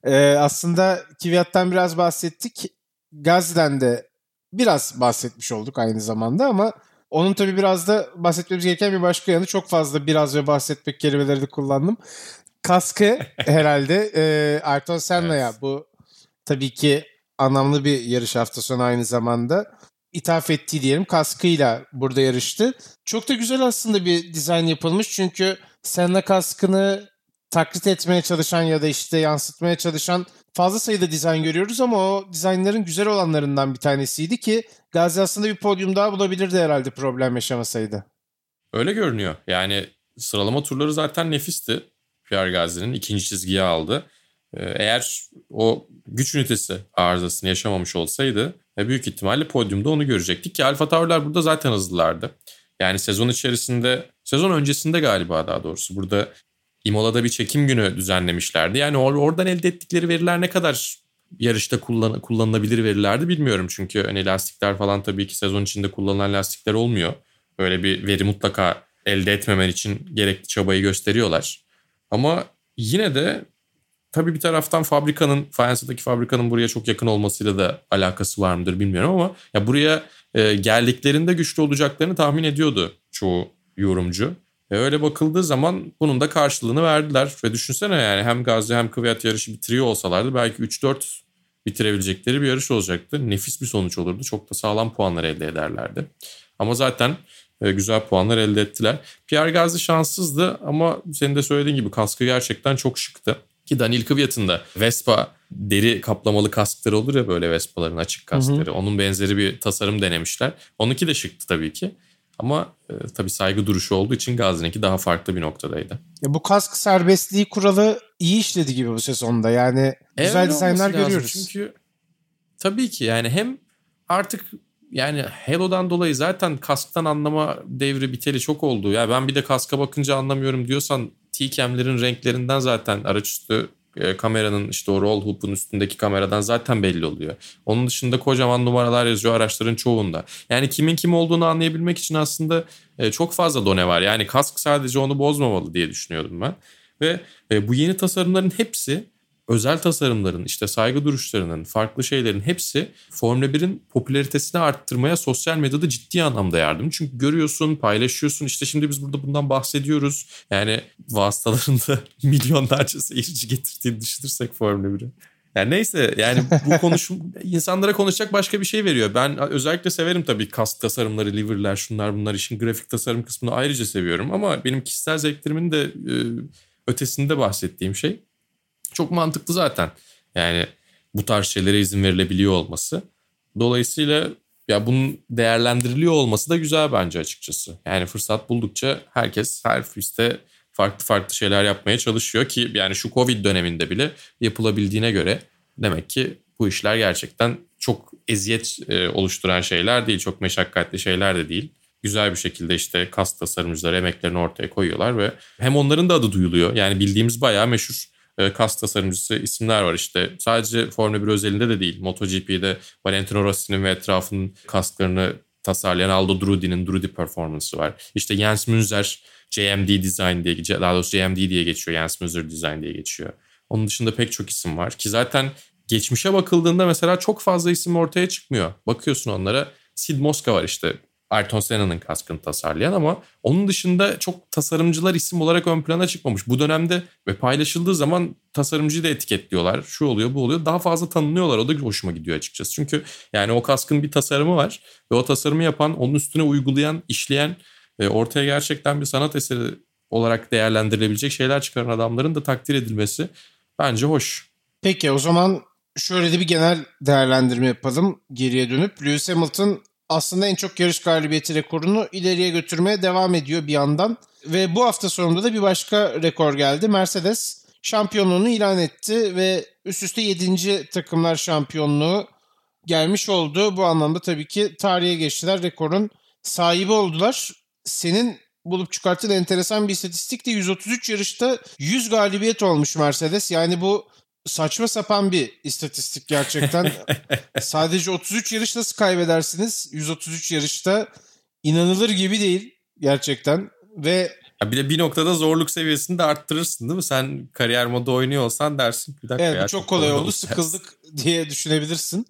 Ee, aslında Kvyat'tan biraz bahsettik. Gazden de biraz bahsetmiş olduk aynı zamanda ama onun tabii biraz da bahsetmemiz gereken bir başka yanı çok fazla biraz ve bahsetmek kelimeleri de kullandım. Kaskı herhalde e, Ayrton Senna'ya evet. bu tabii ki anlamlı bir yarış hafta sonu aynı zamanda. ithaf ettiği diyelim kaskıyla burada yarıştı. Çok da güzel aslında bir dizayn yapılmış çünkü Senna kaskını taklit etmeye çalışan ya da işte yansıtmaya çalışan fazla sayıda dizayn görüyoruz ama o dizaynların güzel olanlarından bir tanesiydi ki Gazi aslında bir podyum daha bulabilirdi herhalde problem yaşamasaydı. Öyle görünüyor. Yani sıralama turları zaten nefisti. Pierre Gazi'nin ikinci çizgiye aldı. Ee, eğer o güç ünitesi arızasını yaşamamış olsaydı e, büyük ihtimalle podyumda onu görecektik ki Alfa Tauri'ler burada zaten hızlılardı. Yani sezon içerisinde, sezon öncesinde galiba daha doğrusu burada Imola'da bir çekim günü düzenlemişlerdi. Yani or- oradan elde ettikleri veriler ne kadar yarışta kullan- kullanılabilir verilerdi bilmiyorum. Çünkü hani lastikler falan tabii ki sezon içinde kullanılan lastikler olmuyor. Öyle bir veri mutlaka elde etmemen için gerekli çabayı gösteriyorlar. Ama yine de tabii bir taraftan fabrikanın, Fayansa'daki fabrikanın buraya çok yakın olmasıyla da alakası var mıdır bilmiyorum ama ya buraya e, geldiklerinde güçlü olacaklarını tahmin ediyordu çoğu yorumcu. Ve öyle bakıldığı zaman bunun da karşılığını verdiler. Ve düşünsene yani hem Gazi hem Kvyat yarışı bitiriyor olsalardı belki 3-4 bitirebilecekleri bir yarış olacaktı. Nefis bir sonuç olurdu. Çok da sağlam puanlar elde ederlerdi. Ama zaten e, güzel puanlar elde ettiler. Pierre Gazi şanssızdı ama senin de söylediğin gibi kaskı gerçekten çok şıktı. Ki Daniel Kvyat'ın da Vespa deri kaplamalı kaskları olur ya böyle Vespa'ların açık kaskları. Hı hı. Onun benzeri bir tasarım denemişler. Onunki de şıktı tabii ki. Ama e, tabii saygı duruşu olduğu için Gazi'ninki daha farklı bir noktadaydı. Ya bu kask serbestliği kuralı iyi işledi gibi bu sezonda. Yani güzel evet, dizaynlar görüyoruz. Çünkü tabii ki yani hem artık yani Halo'dan dolayı zaten kasktan anlama devri biteli çok oldu. Ya ben bir de kaska bakınca anlamıyorum diyorsan T-cam'lerin renklerinden zaten araçüstü e, kameranın işte o roll hoop'un üstündeki kameradan zaten belli oluyor. Onun dışında kocaman numaralar yazıyor araçların çoğunda. Yani kimin kim olduğunu anlayabilmek için aslında e, çok fazla done var. Yani kask sadece onu bozmamalı diye düşünüyordum ben. Ve e, bu yeni tasarımların hepsi özel tasarımların, işte saygı duruşlarının, farklı şeylerin hepsi Formula 1'in popülaritesini arttırmaya sosyal medyada ciddi anlamda yardım. Çünkü görüyorsun, paylaşıyorsun. İşte şimdi biz burada bundan bahsediyoruz. Yani vasıtalarında milyonlarca seyirci getirdiğini düşünürsek Formula 1'i. Yani neyse yani bu konuşum insanlara konuşacak başka bir şey veriyor. Ben özellikle severim tabii kask tasarımları, liverler, şunlar bunlar işin grafik tasarım kısmını ayrıca seviyorum. Ama benim kişisel zevklerimin de e, ötesinde bahsettiğim şey çok mantıklı zaten. Yani bu tarz şeylere izin verilebiliyor olması. Dolayısıyla ya bunun değerlendiriliyor olması da güzel bence açıkçası. Yani fırsat buldukça herkes her piste farklı farklı şeyler yapmaya çalışıyor ki yani şu Covid döneminde bile yapılabildiğine göre demek ki bu işler gerçekten çok eziyet e, oluşturan şeyler değil. Çok meşakkatli şeyler de değil. Güzel bir şekilde işte kas tasarımcıları emeklerini ortaya koyuyorlar ve hem onların da adı duyuluyor. Yani bildiğimiz bayağı meşhur e, kas tasarımcısı isimler var işte. Sadece Formula 1 özelinde de değil. MotoGP'de Valentino Rossi'nin ve etrafının kasklarını tasarlayan Aldo Drudi'nin Drudi Performance'ı var. İşte Jens Münzer JMD Design diye daha doğrusu JMD diye geçiyor. Jens Münzer Design diye geçiyor. Onun dışında pek çok isim var ki zaten geçmişe bakıldığında mesela çok fazla isim ortaya çıkmıyor. Bakıyorsun onlara Sid Mosca var işte Ayrton Senna'nın kaskını tasarlayan ama onun dışında çok tasarımcılar isim olarak ön plana çıkmamış. Bu dönemde ve paylaşıldığı zaman tasarımcıyı da etiketliyorlar. Şu oluyor bu oluyor. Daha fazla tanınıyorlar. O da hoşuma gidiyor açıkçası. Çünkü yani o kaskın bir tasarımı var ve o tasarımı yapan, onun üstüne uygulayan, işleyen ortaya gerçekten bir sanat eseri olarak değerlendirilebilecek şeyler çıkaran adamların da takdir edilmesi bence hoş. Peki o zaman şöyle de bir genel değerlendirme yapalım geriye dönüp. Lewis Hamilton aslında en çok yarış galibiyeti rekorunu ileriye götürmeye devam ediyor bir yandan. Ve bu hafta sonunda da bir başka rekor geldi. Mercedes şampiyonluğunu ilan etti ve üst üste 7. takımlar şampiyonluğu gelmiş oldu. Bu anlamda tabii ki tarihe geçtiler. Rekorun sahibi oldular. Senin bulup çıkarttığın enteresan bir istatistik de 133 yarışta 100 galibiyet olmuş Mercedes. Yani bu saçma sapan bir istatistik gerçekten. Sadece 33 yarış nasıl kaybedersiniz? 133 yarışta inanılır gibi değil gerçekten ve ya bir de bir noktada zorluk seviyesini de arttırırsın değil mi? Sen kariyer modu oynuyor olsan dersin. Bir dakika evet ya, çok kolay oldu sıkıldık diye düşünebilirsin.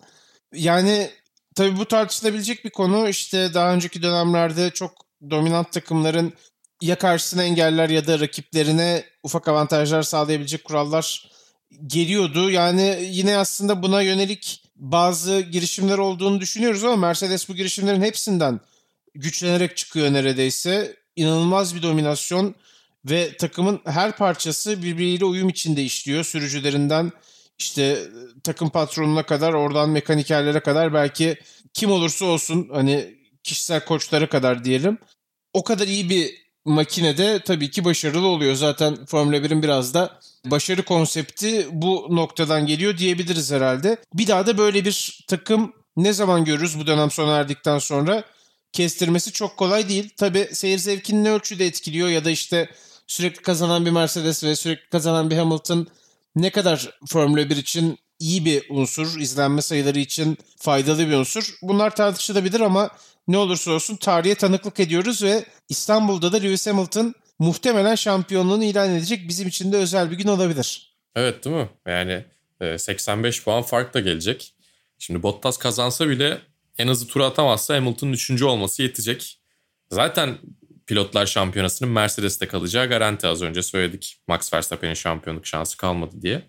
Yani tabii bu tartışılabilecek bir konu. İşte daha önceki dönemlerde çok dominant takımların ya karşısına engeller ya da rakiplerine ufak avantajlar sağlayabilecek kurallar geliyordu. Yani yine aslında buna yönelik bazı girişimler olduğunu düşünüyoruz ama Mercedes bu girişimlerin hepsinden güçlenerek çıkıyor neredeyse. İnanılmaz bir dominasyon ve takımın her parçası birbiriyle uyum içinde işliyor. Sürücülerinden işte takım patronuna kadar oradan mekanikerlere kadar belki kim olursa olsun hani kişisel koçlara kadar diyelim. O kadar iyi bir makinede tabii ki başarılı oluyor. Zaten Formula 1'in biraz da başarı konsepti bu noktadan geliyor diyebiliriz herhalde. Bir daha da böyle bir takım ne zaman görürüz bu dönem sona erdikten sonra? Kestirmesi çok kolay değil. Tabii seyir zevkini ne ölçüde etkiliyor ya da işte sürekli kazanan bir Mercedes ve sürekli kazanan bir Hamilton ne kadar Formula 1 için iyi bir unsur, izlenme sayıları için faydalı bir unsur. Bunlar tartışılabilir ama ne olursa olsun tarihe tanıklık ediyoruz ve İstanbul'da da Lewis Hamilton muhtemelen şampiyonluğunu ilan edecek. Bizim için de özel bir gün olabilir. Evet değil mi? Yani 85 e, puan fark da gelecek. Şimdi Bottas kazansa bile en hızlı tur atamazsa Hamilton'ın 3. olması yetecek. Zaten pilotlar şampiyonasının Mercedes'te kalacağı garanti az önce söyledik. Max Verstappen'in şampiyonluk şansı kalmadı diye.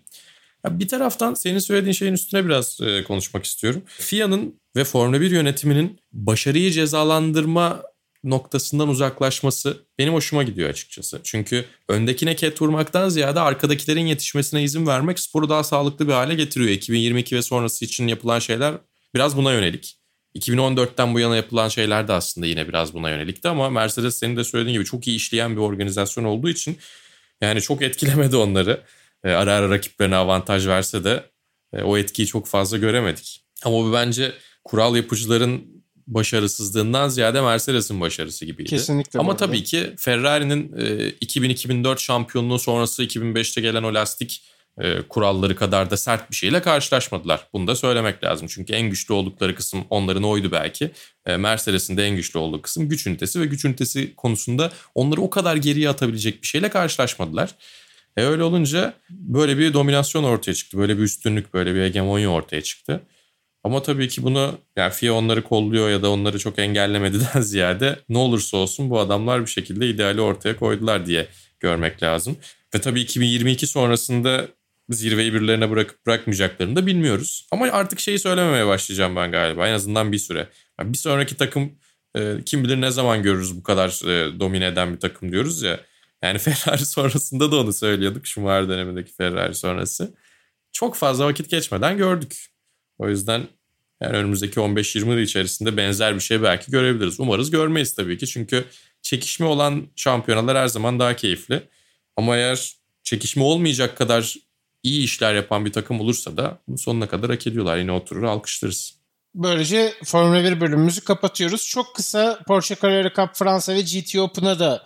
Bir taraftan senin söylediğin şeyin üstüne biraz e, konuşmak istiyorum. FIA'nın ve Formula 1 yönetiminin başarıyı cezalandırma noktasından uzaklaşması benim hoşuma gidiyor açıkçası. Çünkü öndekine ket vurmaktan ziyade arkadakilerin yetişmesine izin vermek sporu daha sağlıklı bir hale getiriyor. 2022 ve sonrası için yapılan şeyler biraz buna yönelik. 2014'ten bu yana yapılan şeyler de aslında yine biraz buna yönelikti ama Mercedes senin de söylediğin gibi çok iyi işleyen bir organizasyon olduğu için yani çok etkilemedi onları. E, ara ara rakiplerine avantaj verse de e, o etkiyi çok fazla göremedik. Ama bu bence kural yapıcıların başarısızlığından ziyade Mercedes'in başarısı gibiydi. Kesinlikle. Ama tabii ki Ferrari'nin 2000-2004 e, şampiyonluğu sonrası 2005'te gelen o lastik e, kuralları kadar da sert bir şeyle karşılaşmadılar. Bunu da söylemek lazım. Çünkü en güçlü oldukları kısım onların oydu belki. E, Mercedes'in de en güçlü olduğu kısım güç ünitesi ve güç ünitesi konusunda onları o kadar geriye atabilecek bir şeyle karşılaşmadılar. E öyle olunca böyle bir dominasyon ortaya çıktı. Böyle bir üstünlük, böyle bir hegemonya ortaya çıktı. Ama tabii ki bunu yani FIA onları kolluyor ya da onları çok engellemediden ziyade ne olursa olsun bu adamlar bir şekilde ideali ortaya koydular diye görmek lazım. Ve tabii 2022 sonrasında zirveyi birilerine bırakıp bırakmayacaklarını da bilmiyoruz. Ama artık şeyi söylememeye başlayacağım ben galiba en azından bir süre. Yani bir sonraki takım e, kim bilir ne zaman görürüz bu kadar e, domine eden bir takım diyoruz ya. Yani Ferrari sonrasında da onu söylüyorduk. Schumacher dönemindeki Ferrari sonrası. Çok fazla vakit geçmeden gördük. O yüzden yani önümüzdeki 15-20 yıl içerisinde benzer bir şey belki görebiliriz. Umarız görmeyiz tabii ki. Çünkü çekişme olan şampiyonalar her zaman daha keyifli. Ama eğer çekişme olmayacak kadar iyi işler yapan bir takım olursa da sonuna kadar hak ediyorlar. Yine oturur alkışlarız. böylece Formula 1 bölümümüzü kapatıyoruz. Çok kısa Porsche Carrera Cup Fransa ve GT Open'a da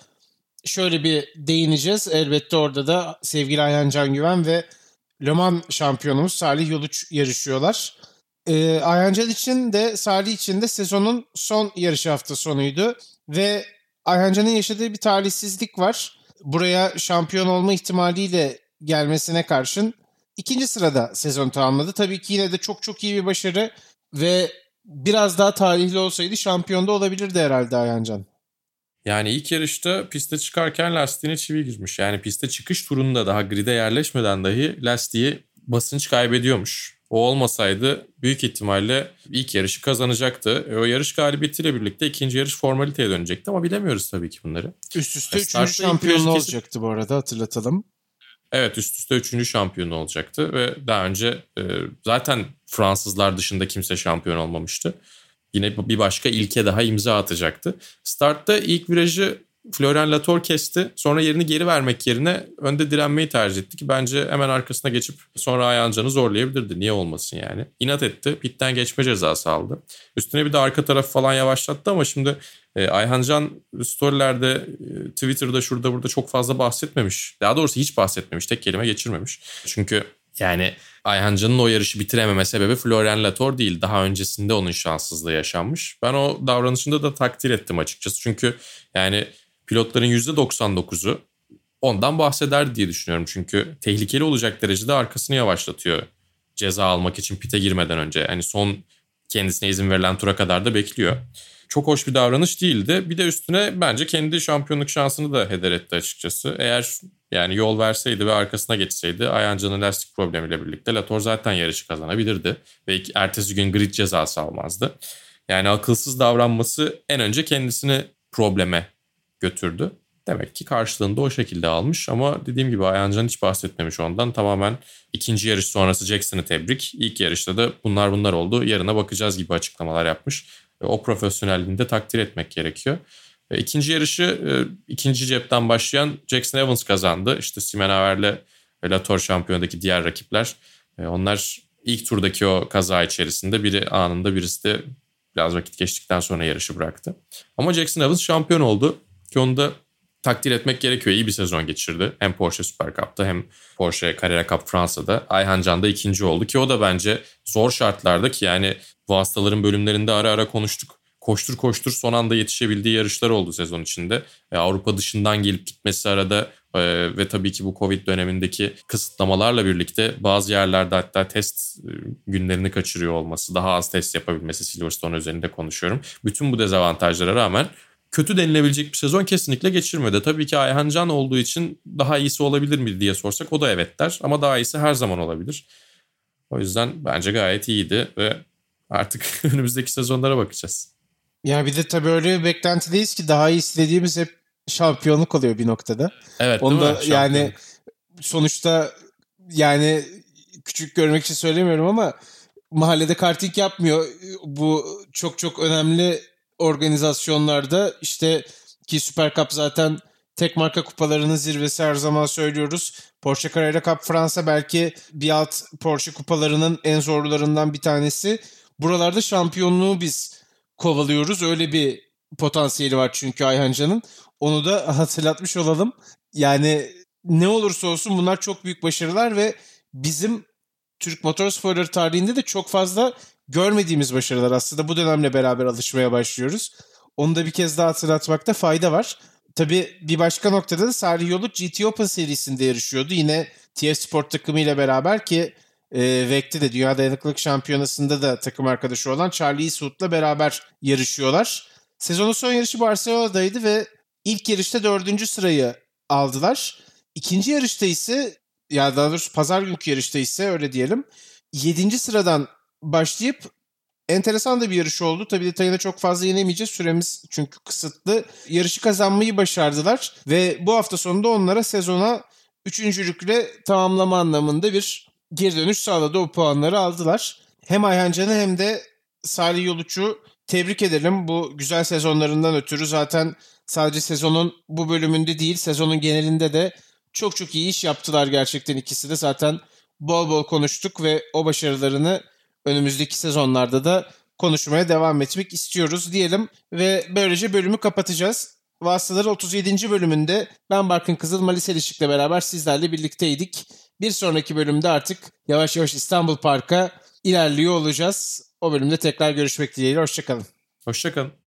şöyle bir değineceğiz. Elbette orada da sevgili Ayhan Can Güven ve Le Mans şampiyonumuz Salih Yoluç yarışıyorlar. Ee, Ayhan Can için de Salih için de sezonun son yarışı hafta sonuydu ve Ayhan Can'ın yaşadığı bir talihsizlik var. Buraya şampiyon olma ihtimaliyle gelmesine karşın ikinci sırada sezon tamamladı. Tabii ki yine de çok çok iyi bir başarı ve biraz daha talihli olsaydı şampiyonda olabilirdi herhalde Ayhancan. Yani ilk yarışta piste çıkarken lastiğine çivi girmiş. Yani piste çıkış turunda daha grid'e yerleşmeden dahi lastiği basınç kaybediyormuş. O olmasaydı büyük ihtimalle ilk yarışı kazanacaktı. E, o yarış galibiyetiyle birlikte ikinci yarış formaliteye dönecekti ama bilemiyoruz tabii ki bunları. Üst üste üçüncü şampiyonluğu olacaktı bu arada hatırlatalım. Evet üst üste üçüncü şampiyon olacaktı ve daha önce e, zaten Fransızlar dışında kimse şampiyon olmamıştı. Yine bir başka ilke daha imza atacaktı. Startta ilk virajı Florian Latour kesti. Sonra yerini geri vermek yerine önde direnmeyi tercih etti ki bence hemen arkasına geçip sonra Ayhancan'ı zorlayabilirdi. Niye olmasın yani. İnat etti. Pitten geçme cezası aldı. Üstüne bir de arka tarafı falan yavaşlattı ama şimdi e, Ayhancan storylerde e, Twitter'da şurada burada çok fazla bahsetmemiş. Daha doğrusu hiç bahsetmemiş. Tek kelime geçirmemiş. Çünkü yani Ayhancan'ın o yarışı bitirememe sebebi Florian Latour değil. Daha öncesinde onun şanssızlığı yaşanmış. Ben o davranışında da takdir ettim açıkçası. Çünkü yani pilotların %99'u ondan bahseder diye düşünüyorum. Çünkü tehlikeli olacak derecede arkasını yavaşlatıyor ceza almak için pite girmeden önce. Hani son kendisine izin verilen tura kadar da bekliyor. Çok hoş bir davranış değildi. Bir de üstüne bence kendi şampiyonluk şansını da heder etti açıkçası. Eğer yani yol verseydi ve arkasına geçseydi Ayancı'nın lastik problemiyle birlikte Latour zaten yarışı kazanabilirdi. Ve ertesi gün grid cezası almazdı. Yani akılsız davranması en önce kendisini probleme götürdü. Demek ki karşılığında o şekilde almış ama dediğim gibi Ayancan hiç bahsetmemiş ondan. Tamamen ikinci yarış sonrası Jackson'ı tebrik. İlk yarışta da bunlar bunlar oldu. Yarına bakacağız gibi açıklamalar yapmış. O profesyonelliğini de takdir etmek gerekiyor. İkinci yarışı e, ikinci cepten başlayan Jackson Evans kazandı. İşte Simen Aver'le Latour şampiyondaki diğer rakipler. E, onlar ilk turdaki o kaza içerisinde biri anında birisi de biraz vakit geçtikten sonra yarışı bıraktı. Ama Jackson Evans şampiyon oldu. Ki onu da takdir etmek gerekiyor. İyi bir sezon geçirdi. Hem Porsche Super Cup'ta hem Porsche Carrera Cup Fransa'da. Ayhan Can da ikinci oldu ki o da bence zor şartlarda ki yani bu hastaların bölümlerinde ara ara konuştuk. Koştur koştur son anda yetişebildiği yarışlar oldu sezon içinde. E, Avrupa dışından gelip gitmesi arada e, ve tabii ki bu Covid dönemindeki kısıtlamalarla birlikte bazı yerlerde hatta test e, günlerini kaçırıyor olması, daha az test yapabilmesi Silverstone üzerinde konuşuyorum. Bütün bu dezavantajlara rağmen kötü denilebilecek bir sezon kesinlikle geçirmedi. Tabii ki Ayhan Can olduğu için daha iyisi olabilir mi diye sorsak o da evet der. Ama daha iyisi her zaman olabilir. O yüzden bence gayet iyiydi ve artık önümüzdeki sezonlara bakacağız. Ya bir de tabii öyle bir beklentideyiz ki daha iyi istediğimiz hep şampiyonluk oluyor bir noktada. Evet Onda yani sonuçta yani küçük görmek için söylemiyorum ama mahallede karting yapmıyor. Bu çok çok önemli organizasyonlarda işte ki Süper Cup zaten tek marka kupalarının zirvesi her zaman söylüyoruz. Porsche Carrera Cup Fransa belki bir alt Porsche kupalarının en zorlularından bir tanesi. Buralarda şampiyonluğu biz kovalıyoruz. Öyle bir potansiyeli var çünkü Ayhancan'ın. Onu da hatırlatmış olalım. Yani ne olursa olsun bunlar çok büyük başarılar ve bizim Türk motorsporları tarihinde de çok fazla görmediğimiz başarılar aslında bu dönemle beraber alışmaya başlıyoruz. Onu da bir kez daha hatırlatmakta fayda var. Tabii bir başka noktada da Salih Yoluk GT Open serisinde yarışıyordu. Yine TF Sport takımıyla beraber ki e, Vek'te de Dünya Dayanıklılık Şampiyonası'nda da takım arkadaşı olan Charlie Eastwood'la beraber yarışıyorlar. Sezonun son yarışı Barcelona'daydı ve ilk yarışta dördüncü sırayı aldılar. İkinci yarışta ise ya daha doğrusu pazar günkü yarışta ise öyle diyelim. Yedinci sıradan başlayıp enteresan da bir yarış oldu. Tabii detayına çok fazla inemeyeceğiz. Süremiz çünkü kısıtlı. Yarışı kazanmayı başardılar ve bu hafta sonunda onlara sezona üçüncülükle tamamlama anlamında bir geri dönüş sağladı. O puanları aldılar. Hem Ayhan Can'ı hem de Salih Yoluç'u tebrik edelim. Bu güzel sezonlarından ötürü zaten sadece sezonun bu bölümünde değil sezonun genelinde de çok çok iyi iş yaptılar gerçekten ikisi de. Zaten bol bol konuştuk ve o başarılarını önümüzdeki sezonlarda da konuşmaya devam etmek istiyoruz diyelim ve böylece bölümü kapatacağız. Vasıtaları 37. bölümünde ben Barkın Kızıl, Malis Elişik'le beraber sizlerle birlikteydik. Bir sonraki bölümde artık yavaş yavaş İstanbul Park'a ilerliyor olacağız. O bölümde tekrar görüşmek dileğiyle. Hoşçakalın. Hoşçakalın.